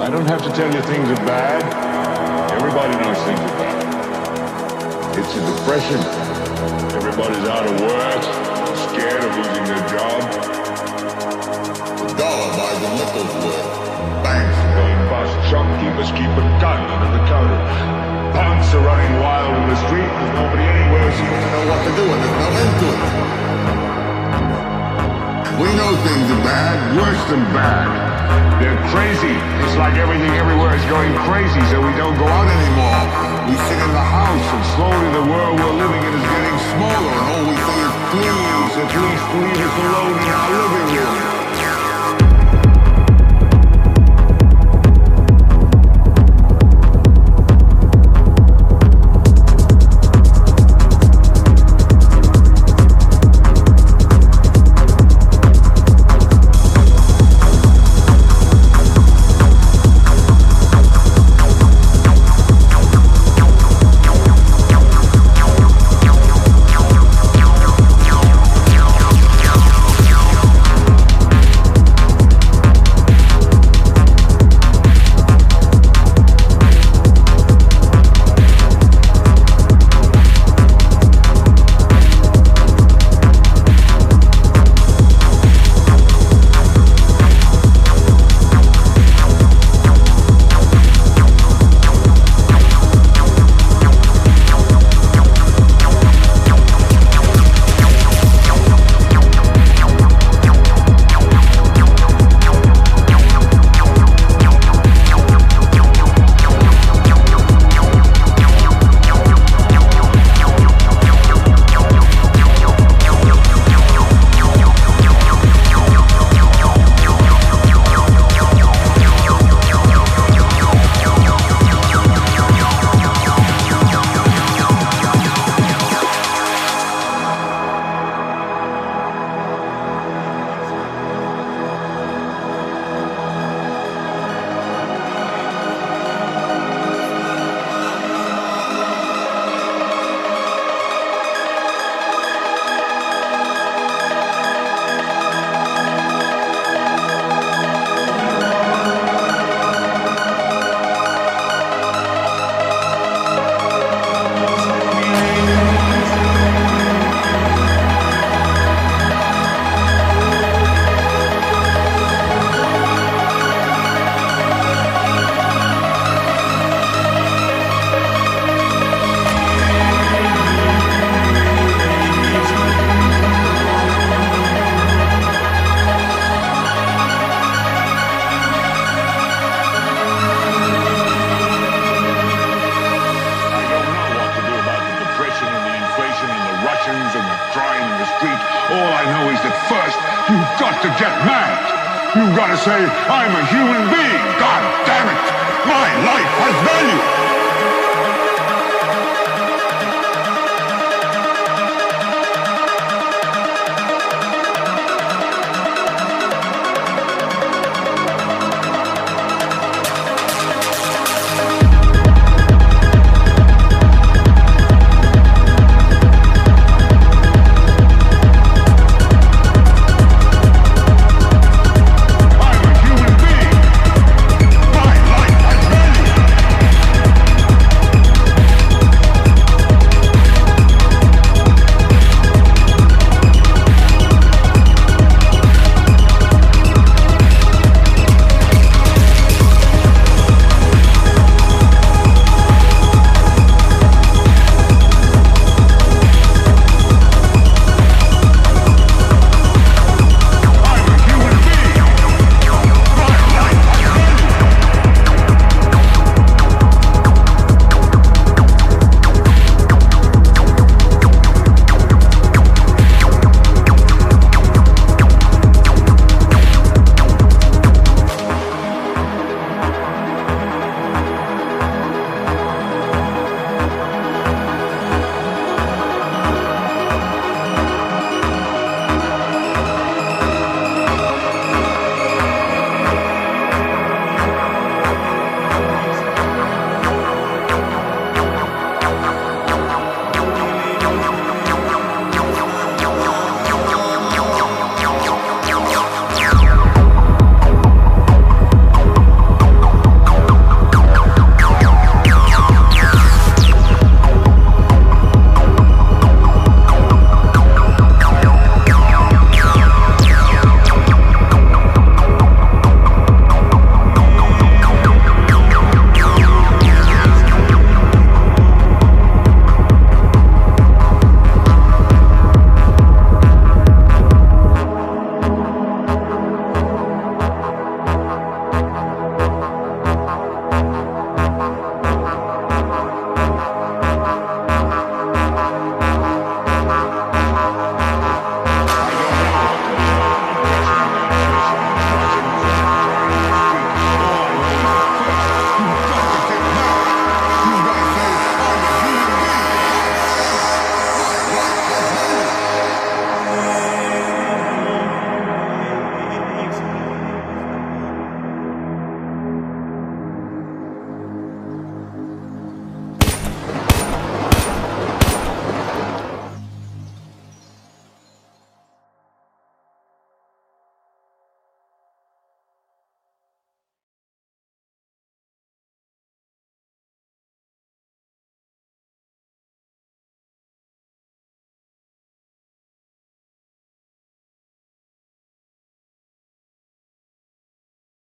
I don't have to tell you things are bad. Everybody knows things are bad. It's a depression. Everybody's out of work, scared of losing their job. The dollar buys a nickel's worth. Banks are going bust. Shopkeepers keep a gun under the counter. Punks are running wild in the street. There's nobody anywhere seems to know what to do, and there's no end to it. We know things are bad, Worse than bad. They're crazy. It's like everything everywhere is going crazy, so we don't go out anymore. We sit in the house, and slowly the world we're living in is getting smaller, and all we say is, please, at least leave us alone in our living room. You've got to say, I'm a human being. God damn it. My life has value.